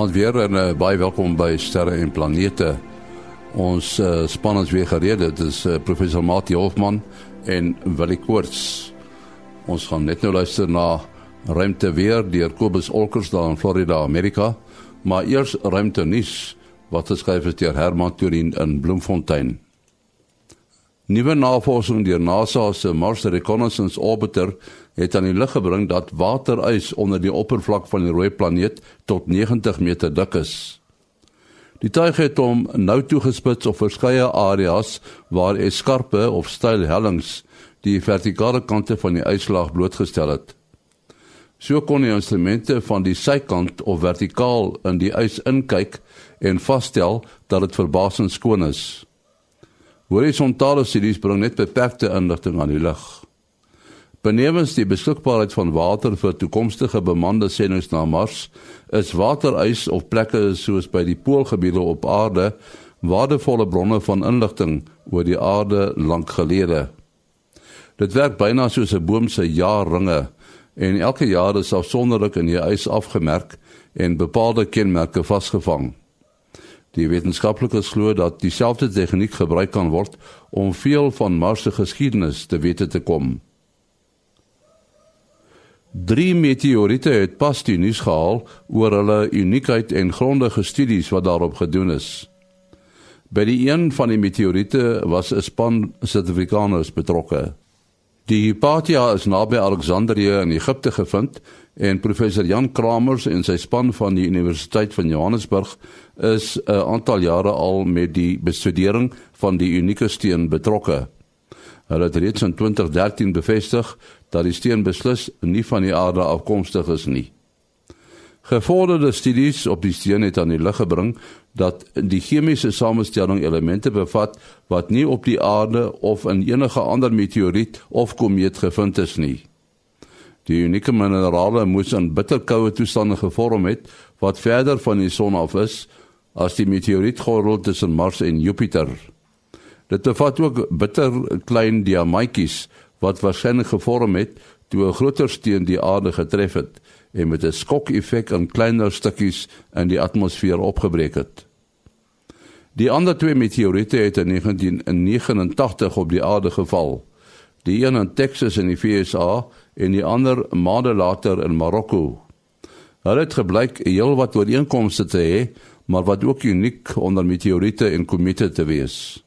Goeienaand weer en uh, baie welkom by Sterre en Planete. Ons uh, span is weer gereed. Dit is uh, professor Mati Hofman en Willie Koorts. Ons gaan net nou luister na ruimte weer deur Kobus Olkers daar in Florida, Amerika. Maar eers ruimte nuus wat geskryf is deur Herman Turin in Bloemfontein. Nuwe navorsing deur NASA se Mars Reconnaissance Orbiter het aan die lig gebring dat waterys onder die oppervlak van die rooi planeet tot 90 meter dik is. Die tuig het hom nou toegespits op verskeie areas waar eskarpe of steil hellings die vertikale kante van die yslaag blootgestel het. So kon die instrumente van die sykant of vertikaal in die ys inkyk en vasstel dat dit verbasend skoon is. Horisontale studies bring net beperkte inligting aan die lig. Benewens die beskikbaarheid van water vir toekomstige bemande sendinge na Mars, is waterys of plekke soos by die poolgebiede op aarde waardevolle bronne van inligting oor die aarde lank gelede. Dit werk byna soos 'n boom se jaarringe en elke jaar is afsonderlik in die ys afgemerk en bepaalde kenmerke vasgevang. Die wetenskaplikes glo dat dieselfde tegniek gebruik kan word om veel van Mars se geskiedenis te wete te kom. Drie meteoriete het pas die nuus gehaal oor hulle uniekheid en grondige studies wat daarop gedoen is. By die een van die meteoriete was 'n span Suid-Afrikaners betrokke. Die Hypatia is naby Alexandrië in Egipte gevind en professor Jan Kramers en sy span van die Universiteit van Johannesburg is 'n aantal jare al met die bestudering van die unieke steen betrokke. Hulle het reeds in 2013 bevestig dat die steen beslis nie van die aarde afkomstig is nie. Gevorderde studies op die steen het aan die lig gebring dat die chemiese samestelling elemente bevat wat nie op die aarde of in enige ander meteoriet of komeet gevind is nie. Die unieke minerale moes in bitterkoue toestande gevorm het wat verder van die son af is as die meteorietgordel tussen Mars en Jupiter. Dit bevat ook bitter klein diamantjies wat waarskynlik gevorm het toe 'n groter steen die aarde getref het en met 'n skok-effek aan kleiner stukkies in die atmosfeer opgebreek het. Die ander twee meteoriete het in 1989 op die aarde geval. Die een in Texas in die VSA en die ander maande later in Marokko. Hulle het gebleik heelwat ooreenkomste te hê, maar wat ook uniek onder meteoriete en komete te wees.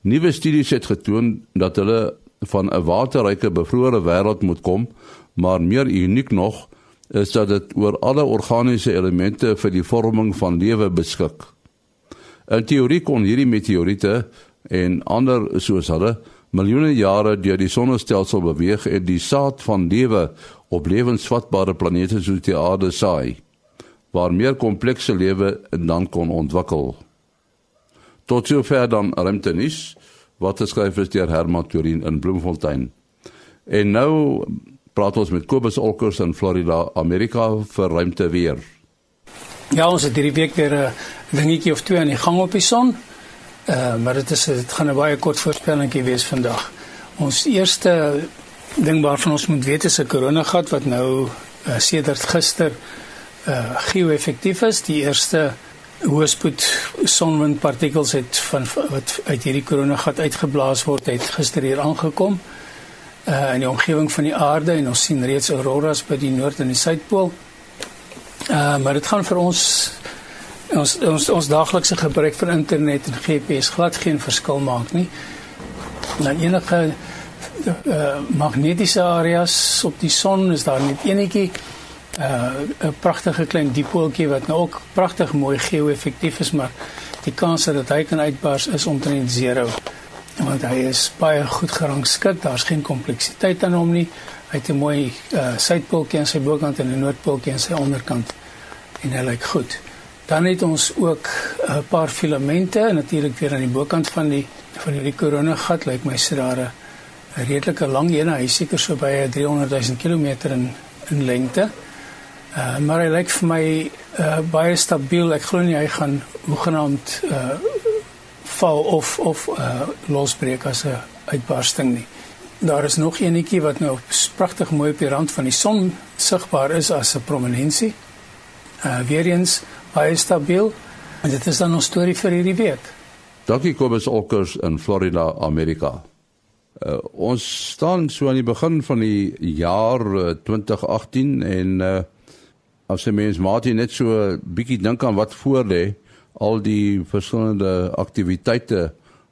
Nuwe studies het getoon dat hulle van 'n waterryke bevrore wêreld moet kom, maar meer uniek nog is dat dit oor alle organiese elemente vir die vorming van lewe beskik. In teorie kon hierdie meteoriete en ander soos hulle miljoene jare deur die sonnestelsel beweeg en die saad van lewe op lewensvatbare planete soos die aarde saai waar meer komplekse lewe dan kon ontwikkel. Tot sover dan ruimtenis wat geskryf is deur Herman Turin in Bloemfontein. En nou praat ons met Kobus Olkers in Florida, Amerika vir ruimte weer. Ja, ons het hierdie week weer 'n dingetjie of twee aan die gang op die son. Uh, maar dit is dit gaan 'n baie kort voorspellingkie wees vandag. Ons eerste ding waarvan ons moet weet is 'n koronagat wat nou uh, sedert gister uh geo-effektief is. Die eerste hoëspoed sonwindpartikels het van wat uit hierdie koronagat uitgeblaas word, het gister hier aangekom uh in die omgewing van die aarde en ons sien reeds auroras by die noord en die suidpool. Uh maar dit gaan vir ons ons ons ons daaglikse gebruik van internet en GPS glad geen verskil maak nie. Dan enige uh, magnetiese areas op die son is daar net enetjie uh, 'n pragtige klein dipooltjie wat nou ook pragtig mooi geo-effektief is, maar die kans dat hy kan uitbars is omtrent 0 want hy is baie goed gerangskik. Daar's geen kompleksiteit aan hom nie. Hy het 'n mooi uh, suidpooltjie aan sy bokant en 'n noordpooltjie aan sy onderkant en hy lyk goed. Dan het ons ook 'n uh, paar filamente natuurlik weer aan die bokant van die van hierdie korona gat lyk my sit daar 'n redelike lang een, hy seker so by 300 000 km in in lengte. Uh, maar hy lyk vir my uh, baie stabiel. Ek glo nie hy gaan hoegenaamd uh, val of of uh, losbreek as 'n uitbarsting nie. Daar is nog eenetjie wat nou pragtig mooi op die rand van die son sigbaar is as 'n prominensie. Uh weer eens baie stabiel. En dit is dan ons storie vir hierdie week. Dankie Kobus Olkers in Florida, Amerika. Uh, ons staan so aan die begin van die jaar uh, 2018 en uh, as jy mens Martin net so bietjie dink aan wat voor lê, al die verskillende aktiwiteite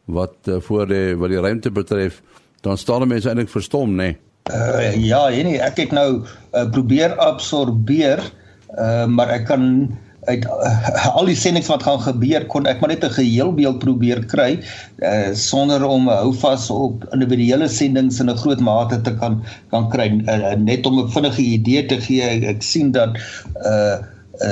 wat uh, voor lê wat die ruimte betref, dan staan mense eintlik verstom, nê? Nee. Uh, ja, nee, ek het nou uh, probeer absorbeer, uh, maar ek kan uit uh, al die sendings wat gaan gebeur kon ek maar net 'n geheel beeld probeer kry uh, sonder om hou vas op individuele sendings in 'n groot mate te kan kan kry. Uh, net om 'n vinnige idee te gee ek, ek sien dat uh,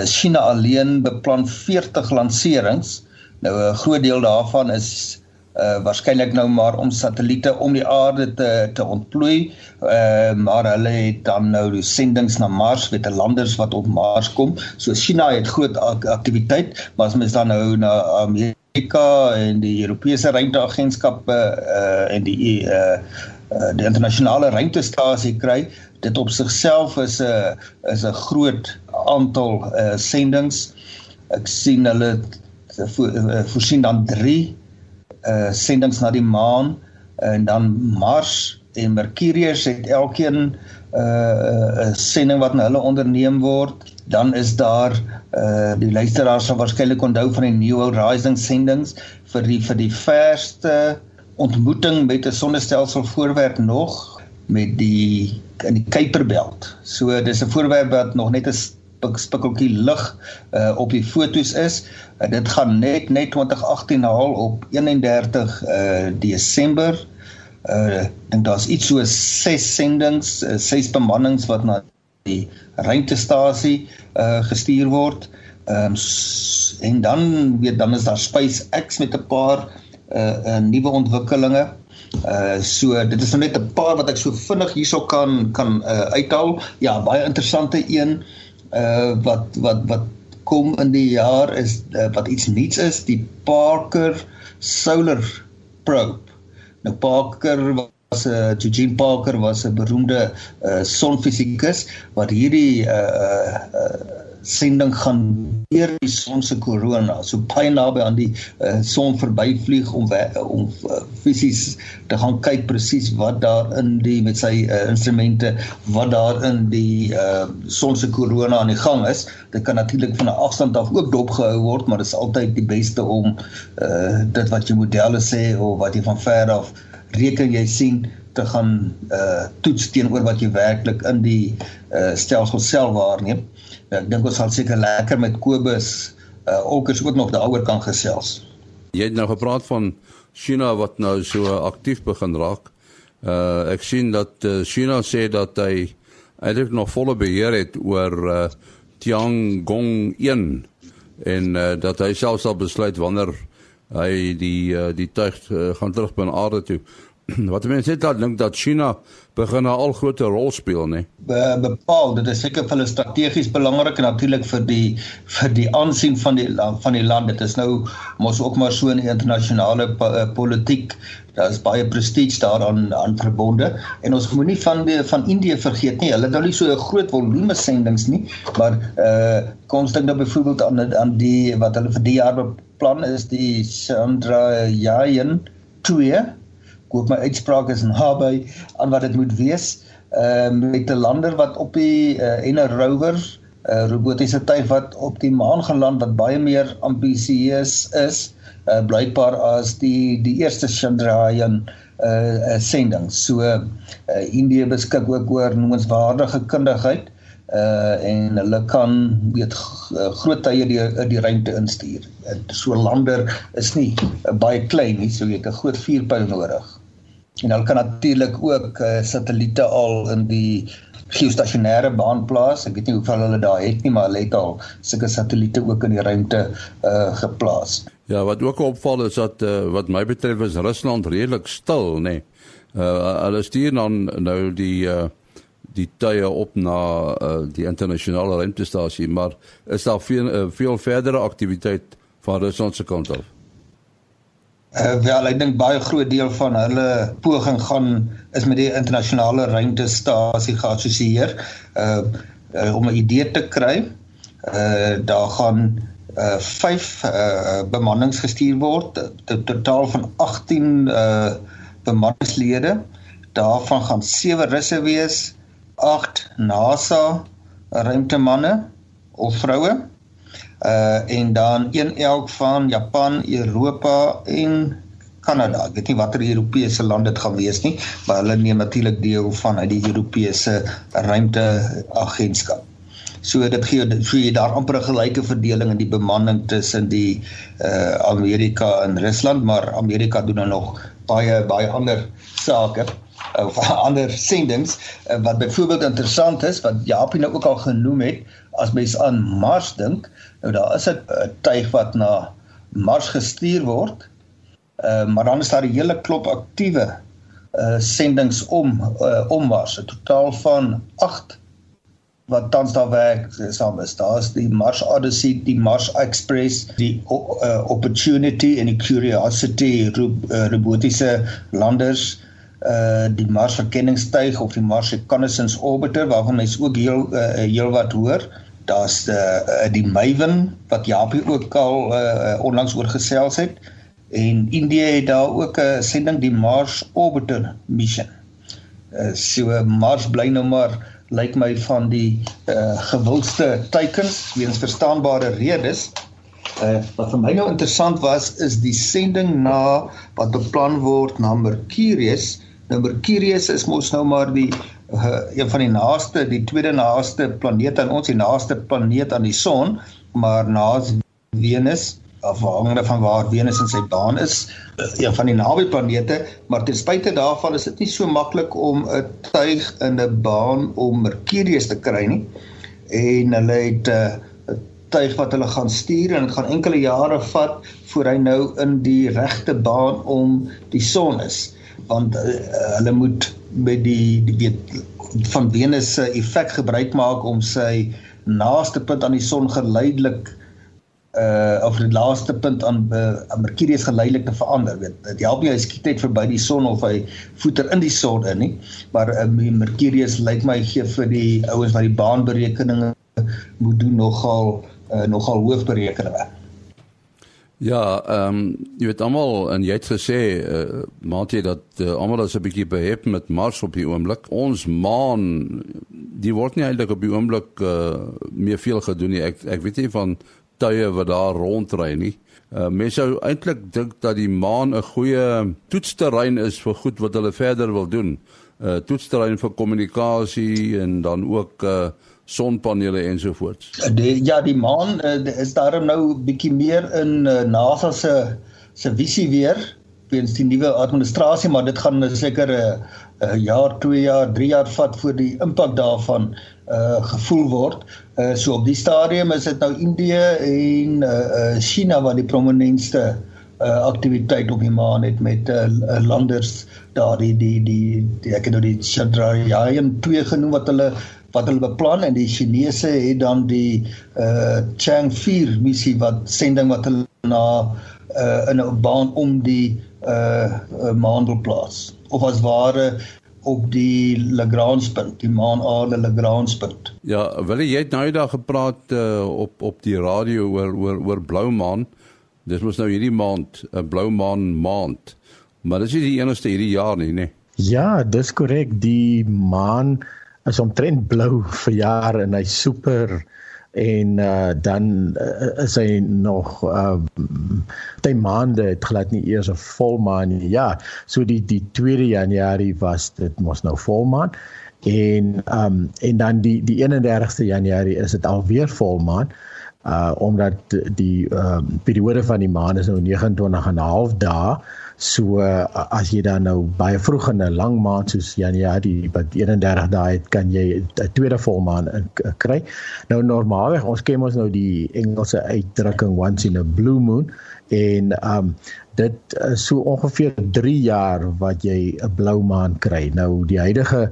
China alleen beplan 40 lanserings. Nou 'n groot deel daarvan is uh waarskynlik nou maar om satelliete om die aarde te te ontplooi. Uh maar hulle het dan nou sendinge na Mars met 'n landers wat op Mars kom. So China het groot aktiwiteit, maar as mens dan nou na Amerika en die Europese ruimteagentskappe uh en die uh die internasionale ruimtestasie kry dit op sigself is 'n is 'n groot aantal uh sendinge ek sien hulle voorsien dan 3 uh sendings na die maan en dan Mars en Mercurius het elkeen 'n uh, 'n sending wat na hulle onderneem word. Dan is daar uh die luisteraars sal waarskynlik onthou van die New Horizons sendings vir die vir die verste ontmoeting met 'n sonnestelsel voorwerp nog met die in die Kuiperbelt. So dis 'n voorwerp wat nog net 'n spikkeltjie lig uh, op die fotos is. Uh, dit gaan net net 2018 haal op 31 uh, Desember. Uh, dink daar's iets so 6 sendings, 6 uh, bemannings wat na die ruimtestasie uh, gestuur word. Ehm um, en dan weet dan is daar SpaceX met 'n paar uh, uh nuwe ontwikkelinge. Uh so dit is nou net 'n paar wat ek so vinnig hierso kan kan uh, uithaal. Ja, baie interessante een. Uh uh wat wat wat kom in die jaar is uh, wat iets nuuts is die Parker Solar Probe. Nou Parker was 'n uh, Eugene Parker was 'n beroemde uh, sonfisikus wat hierdie uh uh sending gaan deur die son se korona so baie naby aan die uh, son verbyvlieg om om uh, fisies te gaan kyk presies wat daar in die met sy uh, instrumente wat daar in die uh, son se korona aan die gang is. Dit kan natuurlik van 'n afstand af ook dopgehou word maar dit is altyd die beste om uh, dit wat jou modelle sê of wat jy van ver af reken jy sien te gaan uh, toets teenoor wat jy werklik in die uh, stelsel self waarneem Ja, ek dink ons sal seker lekker met Kobus uh Olkers ook nog daaroor kan gesels. Jy het nou gepraat van China wat nou so aktief begin raak. Uh ek sien dat uh, China sê dat hy eintlik nog volle beheer het oor uh Tiangong 1 en uh, dat hy self sal besluit wanneer hy die uh, die tuig uh, gaan terug by aarde toe. wat mense net dan dink dat China begin 'n al groter rol speel nê. Be, bepaal, dit is seker vir hulle strategies belangrik en natuurlik vir die vir die aansien van die van die land. Dit is nou mos ook maar so in internasionale uh, politiek. Daar is baie prestige daaraan aan verbonde en ons moenie van die van Indië vergeet nie. Hulle het nou nie so 'n groot volume sendings nie, maar uh kom ons dink nou byvoorbeeld aan aan die wat hulle vir die jaar beplan is die Chandrayaan 2 koop my uitspraak is naby aan wat dit moet wees ehm uh, met 'n lander wat op die uh, en 'n rover 'n uh, robotiese tuig wat op die maan geland wat baie meer ambisieus is uh, blykbaar as die die eerste Chandrayaan uh, uh sending. So uh, Indië beskik ook oor noemenswaardige kundigheid uh en hulle kan weet groot tye die die ruimte instuur. So lander is nie baie klein nie, so jy het 'n groot vuurpyl nodig. En hulle kan natuurlik ook uh, satelliete al in die geostasionêre baan plaas. Ek weet nie hoeveel hulle daar het nie, maar hulle het al sulke satelliete ook in die ruimte uh geplaas. Ja, wat ook opval is dat uh, wat my betref is Rusland redelik stil, nê. Nee. Uh hulle stuur dan nou die uh die tye op na uh, die internasionale ruimtestasie, maar is daar veel uh, veel verdere aktiwiteit van Rusland se kant af? Uh, wel, ek dink baie groot deel van hulle poging gaan is met die internasionale ruimtestasie geassosieer uh, uh om 'n idee te kry. Uh daar gaan uh 5 uh bemannings gestuur word, 'n totaal van 18 uh bemanningslede. Daarvan gaan 7 russe wees, 8 NASA ruimtemanne of vroue. Uh en dan een elk van Japan, Europa en Kanada. Ek weet nie watter Europese land dit gaan wees nie, maar hulle neem natuurlik deel van uit die Europese ruimteagentskap. So dit gee so jy daar amper 'n gelyke verdeling in die bemanning tussen die uh Amerika en Rusland, maar Amerika doen nou nog baie baie ander sake of ander sendings uh, wat byvoorbeeld interessant is wat Japie nou ook al genoem het as mens aan Mars dink, nou daar is 'n tuig wat na Mars gestuur word Uh, maar dan is daar 'n hele klop aktiewe uh sendings om uh, om Mars, 'n totaal van 8 wat tans daar werk saam is. Daar's die Mars Odyssey, die Mars Express, die uh, Opportunity en die Curiosity robotiese landers uh die Mars verkenningstuig of die Mars Reconnaissance Orbiter waarvan mens ook heel uh, heel wat hoor. Daar's uh, die Maven wat Japie ook al uh, onlangs oorgesels het en Indië het daar ook 'n sending die Mars Orbiter mission. Uh, so Mars bly nou maar lyk my van die uh, gewildste teikens weens verstaanbare redes. Uh, wat vir my nou interessant was is die sending na wat beplan word na Mercurius. Nou Mercurius is mos nou maar die uh, een van die naaste, die tweede naaste planeet aan ons, die naaste planeet aan die son, maar na Venus afhangende van waar Venus in sy baan is, eh, een van die naby planete, maar ten spyte daarvan is dit nie so maklik om 'n tuig in 'n baan om Mercurius te kry nie. En hulle het eh, 'n tuig wat hulle gaan stuur en dit gaan enkele jare vat voor hy nou in die regte baan om die son is, want uh, hulle moet met die die weet van Venus se effek gebruik maak om sy naaste punt aan die son geleidelik uh of die laaste punt aan uh, Mercurius geleidelik te verander weet dit help nie hy skiet net verby die son of hy voeter in die son in nie maar uh, Mercurius lyk my gee vir die ouens wat die baanberekeninge moet doen nogal uh, nogal hoofberekeninge Ja, ehm um, jy weet almal en jy het gesê uh, Matie dat uh, almal is 'n bietjie behep met Mars op die oomblik. Ons maan die word nie eintlik op die oomblik uh, meer veel gedoen nie. Ek ek weet nie van tye wat daar rondry nie. Uh, mense sou eintlik dink dat die maan 'n goeie toetsterrein is vir goed wat hulle verder wil doen. uh, Toetsterrein vir kommunikasie en dan ook uh, sonpanele ensovoorts. Ja, die maan uh, is daarom nou bietjie meer in uh, NASA se se visie weer weens die nuwe administrasie, maar dit gaan seker 'n uh, uh, jaar, 2 jaar, 3 jaar vat voor die impak daarvan uh gevoel word. Uh so op die stadium is dit nou Indië en uh China wat die prominentste uh aktiwiteit op die maan het met uh landers daar die die die, die ek het nou die Chandrayaan 2 genoem wat hulle wat hulle beplan en die Chinese het dan die uh Chang 4 missie wat sending wat hulle na uh in 'n baan om die uh, uh maan plaas. Of as ware op die Lagrange-punt, die maan-aarde Lagrange-punt. Ja, wil jy het nou eendag gepraat uh, op op die radio oor oor oor blou maan. Dis mos nou hierdie maand, 'n uh, blou maan maand. Maar dis nie die enigste hierdie jaar nie, nê? Ja, dis korrek. Die maan is omtrent blou vir jaar en hy's super en uh, dan uh, is hy nog uh ty maande het glad nie eers 'n volmaan nie. Ja, so die die 2 Januarie was dit mos nou volmaan en um en dan die die 31ste Januarie is dit alweer volmaan uh omdat die um periode van die maan is nou 29 en 'n half dae So uh, as jy dan nou baie vroeg in 'n lang maand soos Januarie wat 31 dae het, kan jy 'n tweede volmaan kry. Nou normaalweg ons ken ons nou die Engelse uitdrukking once in a blue moon en um dit is so ongeveer 3 jaar wat jy 'n blou maan kry. Nou die huidige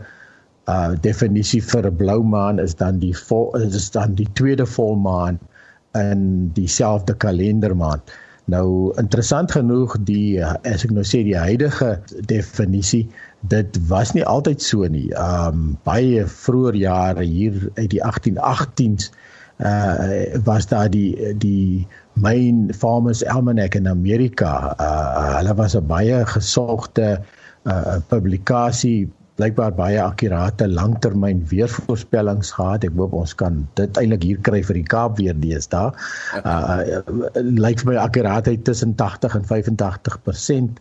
uh definisie vir 'n blou maan is dan die vol, is dan die tweede volmaan in dieselfde kalendermaand. Nou interessant genoeg die as ek nou sê die huidige definisie dit was nie altyd so nie. Um baie vroeër jare hier uit die 1818s uh was daar die die Main Farmers Almanac in Amerika. Uh hulle was 'n baie gesogte uh publikasie blykbaar baie akkurate langtermyn weervoorspellings gehad. Ek hoop ons kan dit eintlik hier kry vir die Kaap weer deesdae. Uh lyk vir my akkuraatheid tussen 80 en 85%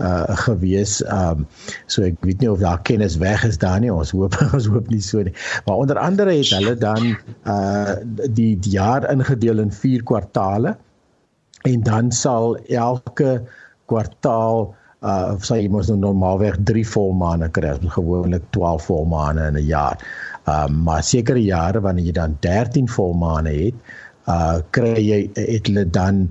uh gewees. Um so ek weet nie of daar kennis weg is daar nie. Ons hoop ons hoop nie so nie. Maar onder andere het hulle dan uh die, die jaar ingedeel in 4 kwartaale en dan sal elke kwartaal uh of jy mos nou normaalweg 3 volmaane kry, gewoonlik 12 volmaane in 'n jaar. Um maar sekere jare wanneer jy dan 13 volmaane het, uh kry jy het hulle dan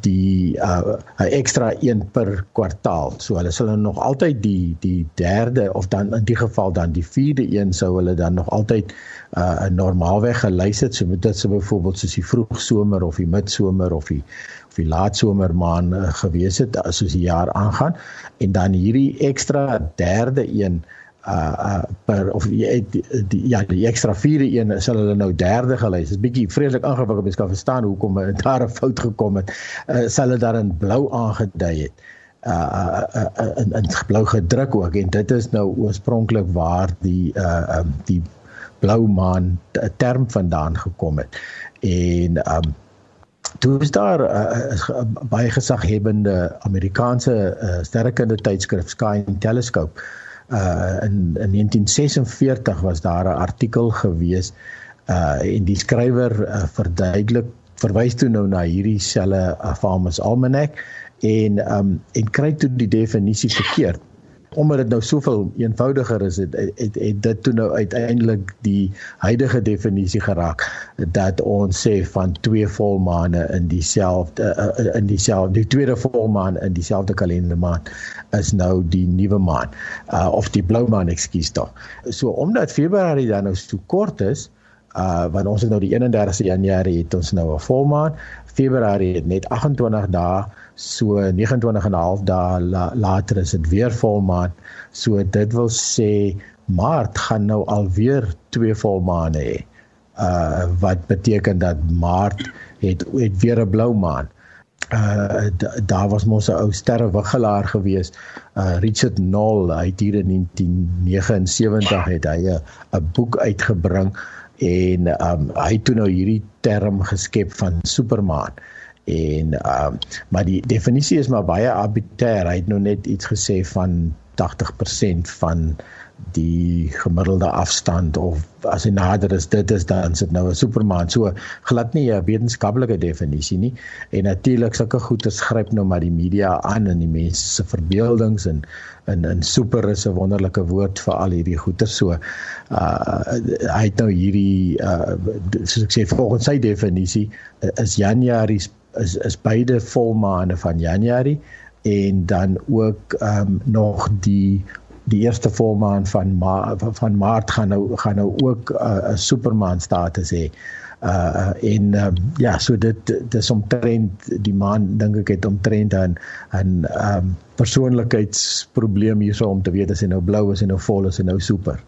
die uh 'n ekstra een per kwartaal. So hulle sal nog altyd die die derde of dan in die geval dan die vierde een sou hulle dan nog altyd uh normaalweg gelys het. So met dit so byvoorbeeld soos die vroegsomer of die midsomer of die of die laatsomermaan uh, gewees het as soos die jaar aangaan en dan hierdie ekstra derde een uh uh per of die, die, die ja die ekstra vierde een sal hulle nou derde gelys. Dit is bietjie vreeslik ingewikkeld mens kan verstaan hoekom daar 'n fout gekom het. Uh sal hulle daar in blou aangedui het. Uh, uh, uh in in blou gedruk ook en dit is nou oorspronklik waar die uh um die blou maan term vandaan gekom het. En um toe is daar uh, uh, baie gesaghebende Amerikaanse uh, sterrekunde tydskrif Sky and Telescope uh in in 1946 was daar 'n artikel gewees uh en die skrywer uh, verduidelik verwys toe nou na hierdie selle uh, famous almanac en um en kry toe die definisie verkeerd omdat dit nou soveel eenvoudiger is het, het, het, het dit toe nou uiteindelik die huidige definisie geraak dat ons sê van twee volmaane in dieselfde uh, in dieselfde die tweede volmaan in dieselfde kalendermaand is nou die nuwe maan uh, of die blou maan ekskuus tog. So omdat Februarie dan nou so kort is uh want ons het nou die 31ste Januarie het ons nou 'n volmaan. Februarie het net 28 dae so 29 en 'n half dae la, later is dit weer volmaan. So dit wil sê Maart gaan nou alweer twee volmaane hê. Uh wat beteken dat Maart het het weer 'n blou maan. Uh daar was mos 'n ou sterrewiggelaar gewees, uh Richard Knoll, hy het hier in 1979 het hy 'n boek uitgebring en um hy het toe nou hierdie term geskep van supermaan en ehm uh, maar die definisie is maar baie arbitrair. Hy het nou net iets gesê van 80% van die gemiddelde afstand of as jy nader is dit is dan sit nou 'n supermaan. So glad nie 'n wetenskaplike definisie nie. En natuurlik sulke goeie skryp nou maar die media aan in die mense se verbeeldings en in in super is 'n wonderlike woord vir al hierdie goeie. So uh hy het nou hierdie uh soos ek sê volgens sy definisie is Januarie is is beide volmaande van Januarie en dan ook ehm um, nog die die eerste volmaan van ma van Maart gaan nou gaan nou ook 'n uh, supermaan status hê. Uh en uh, ja, so dit dis omtrent die maan dink ek het omtrent 'n 'n ehm um, persoonlikheidsprobleem hierso om te weet as hy nou blou is en nou vol is en nou super.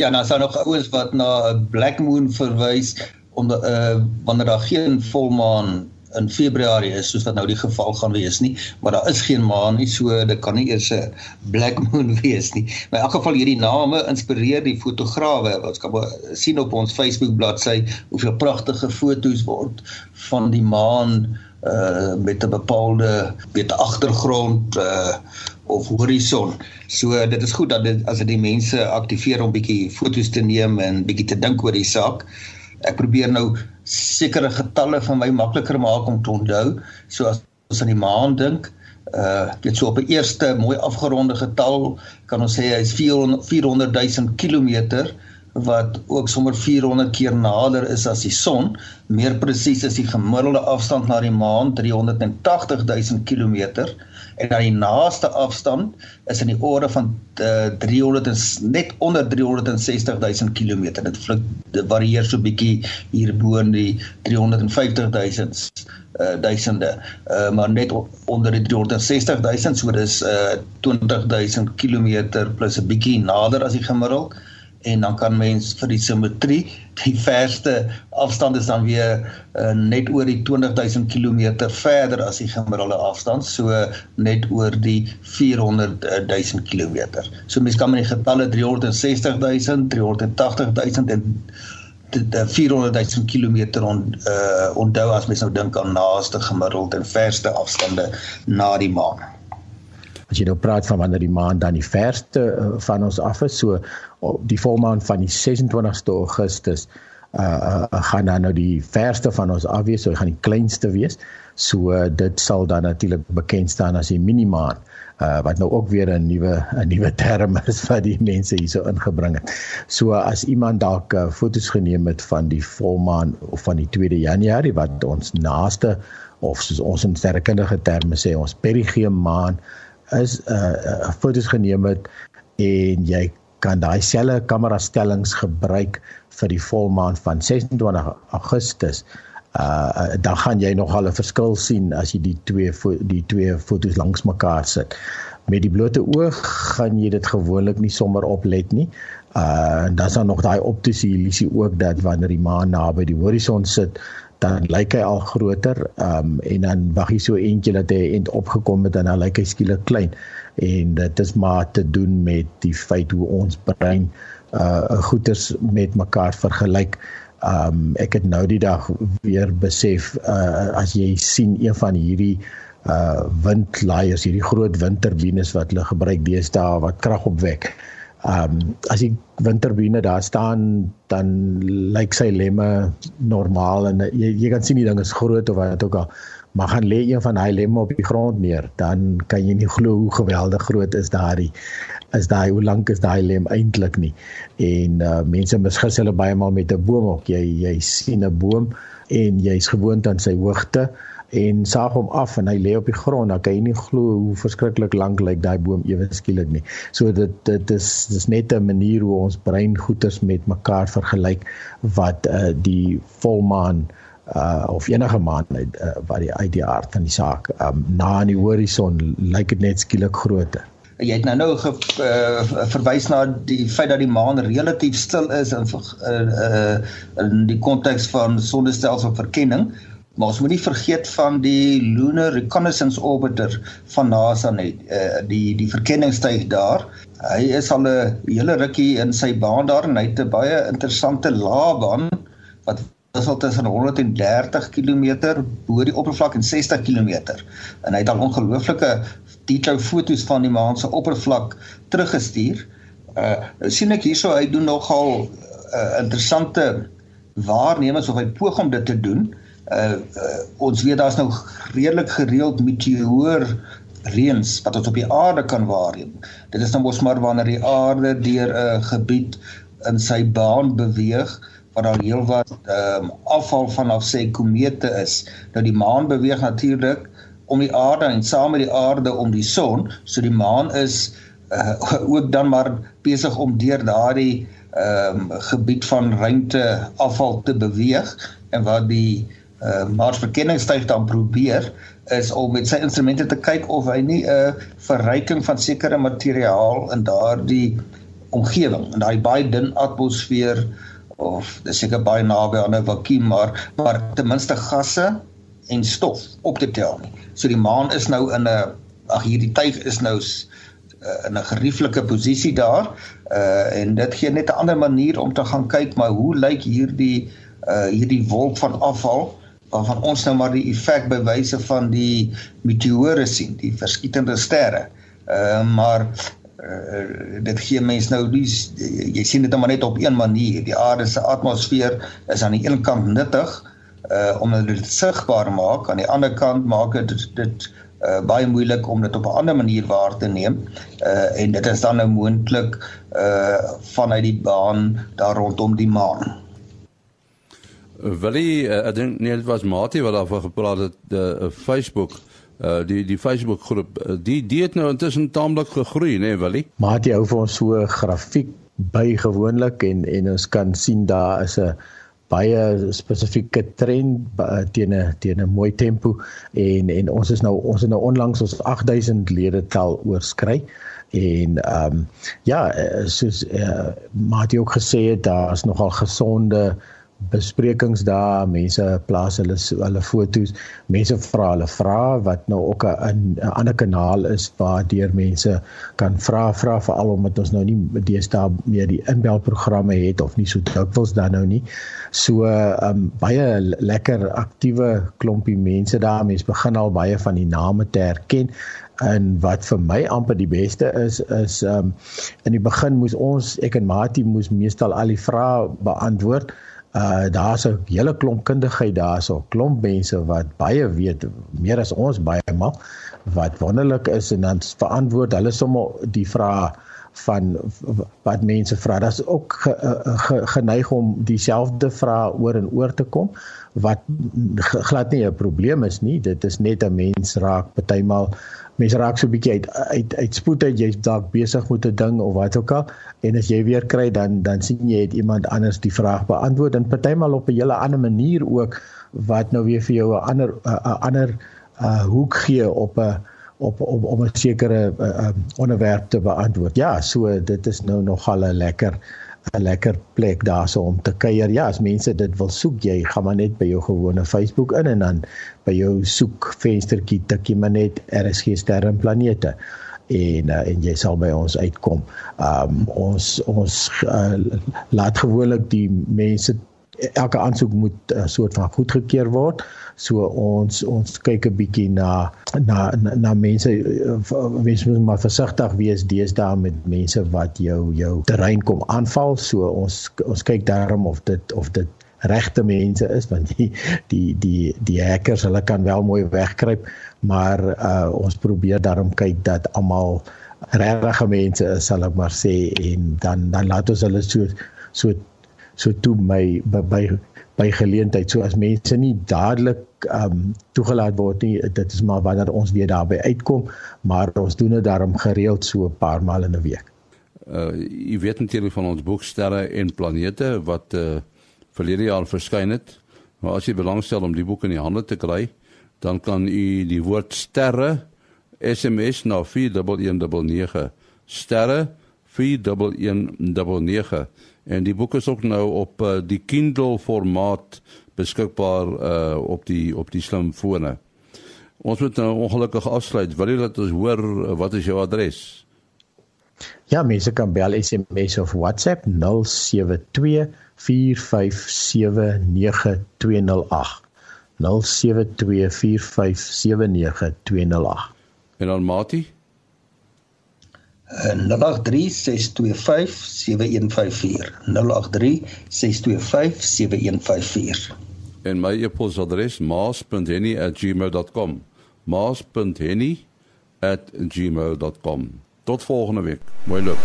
ja, nou sou nog ouens wat na 'n black moon verwys omdat uh wanneer daar geen volmaan in Februarie is soos wat nou die geval gaan wees nie, maar daar is geen maan nie, so dit kan nie eers 'n black moon wees nie. Maar in elk geval hierdie name inspireer die fotograwe. Ons kan sien op ons Facebook bladsy hoeveel pragtige foto's word van die maan uh met 'n bepaalde weet agtergrond uh of horison. So dit is goed dat dit as dit die mense aktiveer om bietjie foto's te neem en bietjie te dink oor die saak ek probeer nou sekere getalle van my makliker maak om te onthou. So as ons aan die maan dink, uh dit so op 'n eerste mooi afgeronde getal kan ons sê hy's 400 000 km wat ook sommer 400 keer nader is as die son. Meer presies is die gemiddelde afstand na die maan 380 000 km en dan die naaste afstand is in die orde van uh, 300 en, net onder 360 000 km. Dit vlug dit varieer so bietjie hier bo in die 350 000 uh, duisende uh, maar net onder die 360 000 so dis uh, 20 000 km plus 'n bietjie nader as die gemiddeld en dan kan mens vir die simmetrie die verste afstand is dan weer uh, net oor die 20000 km verder as die gemiddelde afstand so net oor die 400000 km. So mens kan met die getalle 360000, 380000 en die 400000 km on, uh, onthou as mens nou dink aan naaste gemiddelde en verste afstande na die maan as jy nou praat van wanneer die maan dan die verste uh, van ons af is so die volmaan van die 26ste Augustus uh, uh gaan dan nou die verste van ons af wees so hy gaan die kleinste wees so uh, dit sal dan natuurlik bekend staan as die minimaan uh wat nou ook weer 'n nuwe 'n nuwe term is wat die mense hierso ingebring het. So as iemand dalk uh, foto's geneem het van die volmaan of van die 2de Januarie wat ons naaste of soos ons in sterrekundige terme sê ons perigeum maan is uh, uh, foto's geneem het en jy kan daai selfe kamera stellings gebruik vir die volmaan van 26 Augustus. Uh dan gaan jy nogal 'n verskil sien as jy die twee die twee foto's langs mekaar sit. Met die blote oog gaan jy dit gewoonlik nie sommer oplet nie. Uh dan is daar nog daai optiese illusie ook dat wanneer die maan naby die horison sit, dan lyk hy al groter um, en dan wag hy so eentjie dat hy end opgekom het en dan lyk hy skielik klein en dit is maar te doen met die feit hoe ons brein uh goeters met mekaar vergelyk. Um ek het nou die dag weer besef uh as jy sien een van hierdie uh windlaaiers, hierdie groot windturbines wat hulle gebruik deesdae wat krag opwek. Ehm um, as die windturbine daar staan dan lyk sy lemme normaal en jy jy kan sien die ding is groot of wat ook al maar gaan lê een van daai lemme op die grond neer dan kan jy nie glo hoe geweldig groot is daai is daai hoe lank is daai lem eintlik nie. En uh, mense misgis hulle baie maal met 'n boom ook. Jy jy sien 'n boom en jy's gewoond aan sy hoogte en saag hom af en hy lê op die grond dan kan jy nie glo hoe verskriklik lank lyk daai boom ewe skielik nie. So dit dit is dis net 'n manier hoe ons brein goeters met mekaar vergelyk wat uh, die volmaan uh of enige maan uh, wat die uit die aard van die saak um, na aan die horison lyk dit net skielik groter. Jy het nou nou ge, uh, verwys na die feit dat die maan relatief stil is in uh, uh, in die konteks van sonnestelsel verkenning. Maar ons moet nie vergeet van die Lunar Reconnaissance Orbiter van NASA nie, uh, die die verkenningstuig daar. Hy is al 'n hele rukkie in sy baan daar en hy het 'n baie interessante laabaan wat is al tussen 130 km bo die oppervlak en 60 km. En hy het al ongelooflike detail foto's van die maan se oppervlak teruggestuur. Uh sien ek hierso hy doen nogal uh, interessante waarnemings of hy poog om dit te doen uh, uh ons weet daar's nou redelik gereeld meteoor reëns wat ons op die aarde kan waarneem. Dit is nou mos maar wanneer die aarde deur 'n uh, gebied in sy baan beweeg wat dan heelwat ehm um, afval vanaf sê komete is. Nou die maan beweeg natuurlik om die aarde en saam met die aarde om die son, so die maan is uh, ook dan maar besig om deur daardie ehm um, gebied van ruimte afval te beweeg en wat die uh, Mars verkenningstuig dan probeer is om met sy instrumente te kyk of hy nie 'n uh, verryking van sekere materiaal in daardie omgewing in daai baie dun atmosfeer of dis seker baie naby aan 'n vakuum maar maar ten minste gasse en stof op te tel nie. So die maan is nou in 'n ag hierdie tuig is nou uh, in 'n gerieflike posisie daar uh en dit gee net 'n ander manier om te gaan kyk maar hoe lyk hierdie uh hierdie wolk van afval waarvan ons nou maar die effek by wyse van die meteore sien, die verskietende sterre. Ehm uh, maar uh, dit gee mens nou die jy sien dit nou maar net op een manier. Die aarde se atmosfeer is aan die een kant nuttig uh om dit sigbaar maak, aan die ander kant maak dit dit uh baie moeilik om dit op 'n ander manier waar te neem. Uh en dit is dan nou moontlik uh vanuit die baan daar rondom die maan. Willie, uh, ek dink nee, dit was Mati wat daarvan gepraat het, uh, Facebook, uh, die die Facebook groep, uh, die die het nou intussen taamlik gegroei, nê, nee, Willie? Mati hou vir ons so 'n grafiek by gewoonlik en en ons kan sien daar is 'n baie spesifieke trend teen 'n teen 'n mooi tempo en en ons is nou ons het nou onlangs ons 8000 lede tel oorskry en ehm um, ja soos uh, het jy ook gesê daar's nogal gesonde besprekings daar mense plaas hulle hulle fotos mense vra hulle vra wat nou ook 'n ander kanaal is waar deur mense kan vra vra veral omdat ons nou nie deesdae meer die inbelprogramme het of nie so dikwels dan nou nie. So um baie lekker aktiewe klompie mense daar mense begin al baie van die name te herken. En wat vir my amper die beste is is um in die begin moes ons ek en Mati moes meestal al die vrae beantwoord uh daar's 'n hele klomp kundigheid daarso, klomp mense wat baie weet, meer as ons baie maal wat wonderlik is en dan verantwoord hulle sommer die vrae van wat mense vra. Is ook ge, uh, ge, geneig om dieselfde vrae oor en oor te kom wat glad nie 'n probleem is nie. Dit is net 'n mens raak partymal mense raak so 'n bietjie uit uit uit spoed uit jy's dalk besig met 'n ding of wat ook al en as jy weer kry dan dan sien jy het iemand anders die vraag beantwoord en partymal op 'n hele ander manier ook wat nou weer vir jou 'n ander 'n ander uh, hoek gee op 'n op op om 'n sekere uh, uh, onderwerp te beantwoord. Ja, so dit is nou nogal 'n lekker 'n lekker plek daarso om te kuier. Ja, as mense dit wil soek, jy gaan maar net by jou gewone Facebook in en dan by jou soek venstertjie tik jy maar net RSG sterre en planete en uh, en jy sal by ons uitkom. Um ons ons uh, laat gewoonlik die mense elke aansoek moet 'n uh, soort van goedgekeur word. So ons ons kyk 'n bietjie na na na, na mense mense moet maar versigtig wees deesdae met mense wat jou jou terrein kom aanval. So ons ons kyk daarom of dit of dit regte mense is want die die die die hackers hulle kan wel mooi wegkruip, maar uh, ons probeer daarom kyk dat almal regte mense is, sal ek maar sê en dan dan laat ons hulle so so so toe my by by, by geleentheid so as mense nie dadelik um toegelaat word nie dit is maar wanneer ons weer daarby uitkom maar ons doen dit daarom gereeld so 'n paar maal in 'n week. Uh jy weet natuurlik van ons boek sterre en planete wat uh verlede jaar verskyn het. Maar as jy belangstel om die boek in die hande te kry, dan kan u die woord sterre SMS na 4199 sterre 4199 en die boek is ook nou op uh, die Kindle formaat beskikbaar uh, op die op die slimfone. Ons moet nou ongelukkig afsluit. Wil jy dat ons hoor uh, wat is jou adres? Ja, mense kan bel SMS of WhatsApp 072 4579208. 072 4579208. En dan Mati 082 0836257154 0836257154 En my e-posadres maas.henny@gmail.com maas.henny@gmail.com Tot volgende week. Mooi loop.